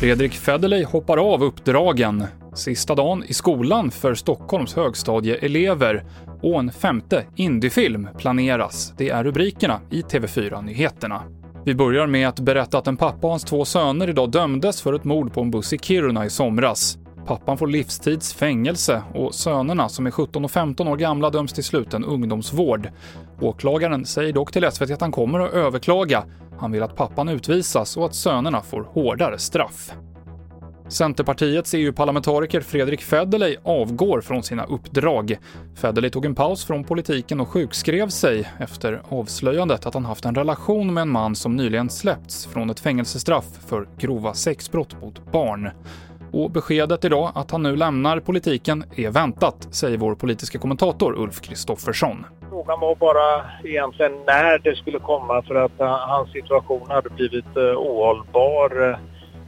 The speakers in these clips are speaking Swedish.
Fredrik Federley hoppar av uppdragen. Sista dagen i skolan för Stockholms högstadieelever och en femte indiefilm planeras. Det är rubrikerna i TV4-nyheterna. Vi börjar med att berätta att en pappa och hans två söner idag dömdes för ett mord på en buss i Kiruna i somras. Pappan får livstids fängelse och sönerna, som är 17 och 15 år gamla, döms till sluten ungdomsvård. Åklagaren säger dock till SVT att han kommer att överklaga. Han vill att pappan utvisas och att sönerna får hårdare straff. Centerpartiets EU-parlamentariker Fredrik Federley avgår från sina uppdrag. Federley tog en paus från politiken och sjukskrev sig efter avslöjandet att han haft en relation med en man som nyligen släppts från ett fängelsestraff för grova sexbrott mot barn. Och beskedet idag att han nu lämnar politiken är väntat, säger vår politiska kommentator Ulf Kristoffersson. Frågan var bara egentligen när det skulle komma för att eh, hans situation hade blivit eh, ohållbar.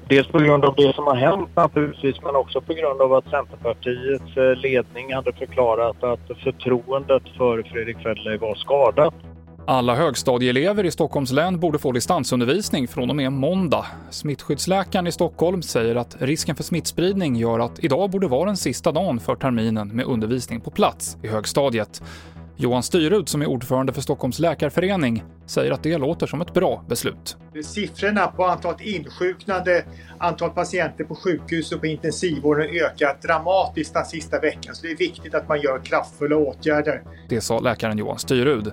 Dels på grund av det som har hänt naturligtvis men också på grund av att Centerpartiets eh, ledning hade förklarat att förtroendet för Fredrik Federley var skadat. Alla högstadieelever i Stockholms län borde få distansundervisning från och med måndag. Smittskyddsläkaren i Stockholm säger att risken för smittspridning gör att idag borde vara den sista dagen för terminen med undervisning på plats i högstadiet. Johan Styrud, som är ordförande för Stockholms läkarförening, säger att det låter som ett bra beslut. Siffrorna på antalet insjuknade, antal patienter på sjukhus och på intensivvården har ökat dramatiskt den sista veckan, så det är viktigt att man gör kraftfulla åtgärder. Det sa läkaren Johan Styrud.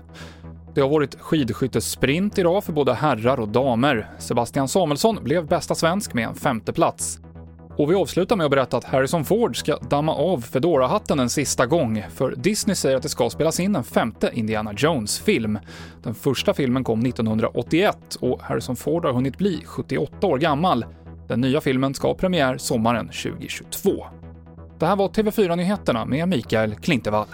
Det har varit skidskyttesprint idag för både herrar och damer. Sebastian Samuelsson blev bästa svensk med en femteplats. Och vi avslutar med att berätta att Harrison Ford ska damma av Fedora-hatten en sista gång, för Disney säger att det ska spelas in en femte Indiana Jones-film. Den första filmen kom 1981 och Harrison Ford har hunnit bli 78 år gammal. Den nya filmen ska ha premiär sommaren 2022. Det här var TV4-nyheterna med Mikael Klintevall.